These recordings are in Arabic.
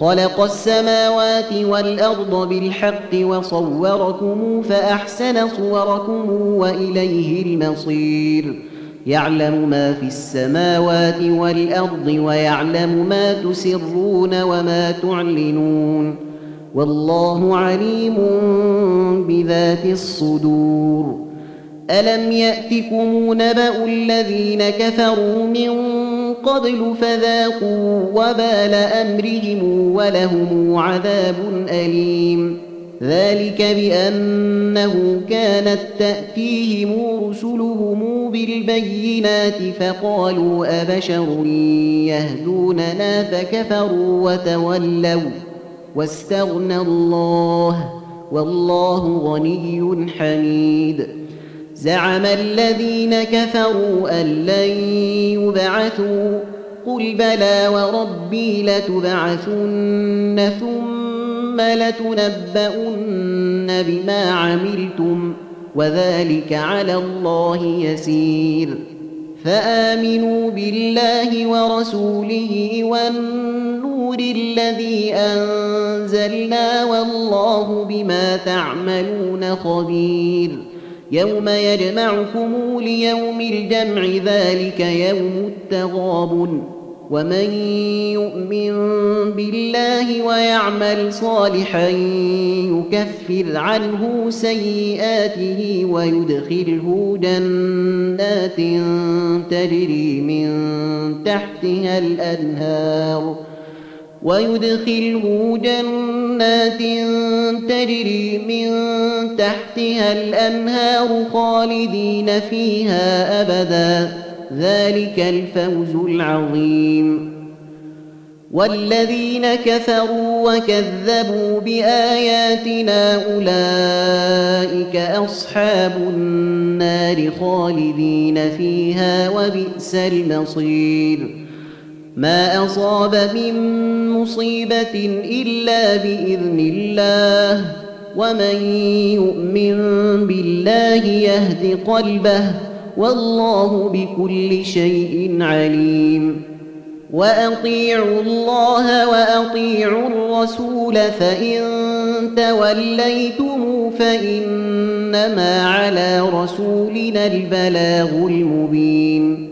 خلق السماوات والأرض بالحق وصوركم فأحسن صوركم وإليه المصير. يعلم ما في السماوات والأرض ويعلم ما تسرون وما تعلنون. والله عليم بذات الصدور. ألم يأتكم نبأ الذين كفروا من قبل فذاقوا وبال أمرهم ولهم عذاب أليم. ذلك بأنه كانت تأتيهم رسلهم بالبينات فقالوا أبشر يهدوننا فكفروا وتولوا واستغنى الله والله غني حميد. زعم الذين كفروا أن لن يبعثوا قل بلى وربي لتبعثن ثم لتنبؤن بما عملتم وذلك على الله يسير. فآمنوا بالله ورسوله والنور الذي أنزلنا والله بما تعملون خبير. يوم يجمعكم ليوم الجمع ذلك يوم التغابن. ومن يؤمن بالله ويعمل صالحا يكفر عنه سيئاته ويدخله جنات تجري من تحتها الأنهار. ويدخله جنات تجري من تحتها الأنهار خالدين فيها أبدا. ذلك الفوز العظيم. والذين كفروا وكذبوا بآياتنا أولئك أصحاب النار خالدين فيها وبئس المصير. ما أصاب من مصيبة إلا بإذن الله. ومن يؤمن بالله يهد قلبه والله بكل شيء عليم. وأطيعوا الله وأطيعوا الرسول فإن توليتم فإنما على رسولنا البلاغ المبين.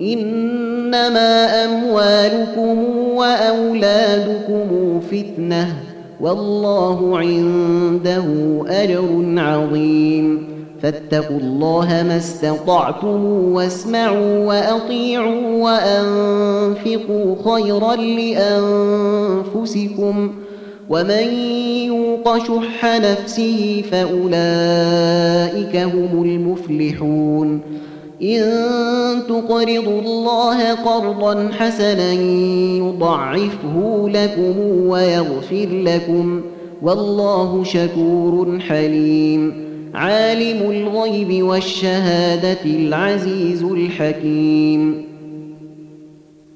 إنما أموالكم وأولادكم فتنة والله عنده أجر عظيم. فاتقوا الله ما استطعتم واسمعوا وأطيعوا وأنفقوا خيرا لأنفسكم. ومن يوق شح نفسه فأولئك هم المفلحون. إن تقرضوا الله قرضا حسنا يضعفه لكم ويغفر لكم والله شكور حليم. عالم الغيب والشهادة العزيز الحكيم.